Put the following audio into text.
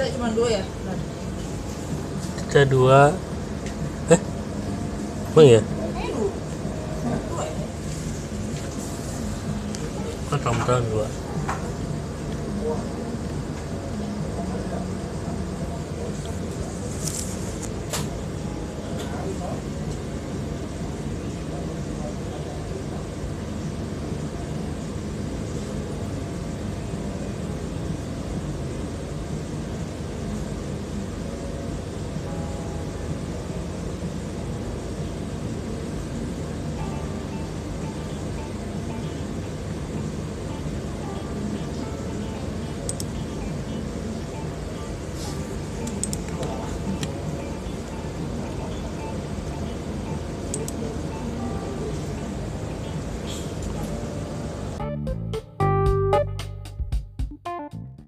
kita cuma dua ya? Kita dua. Eh? Emang ya Oh, iya. oh tahun-tahun dua.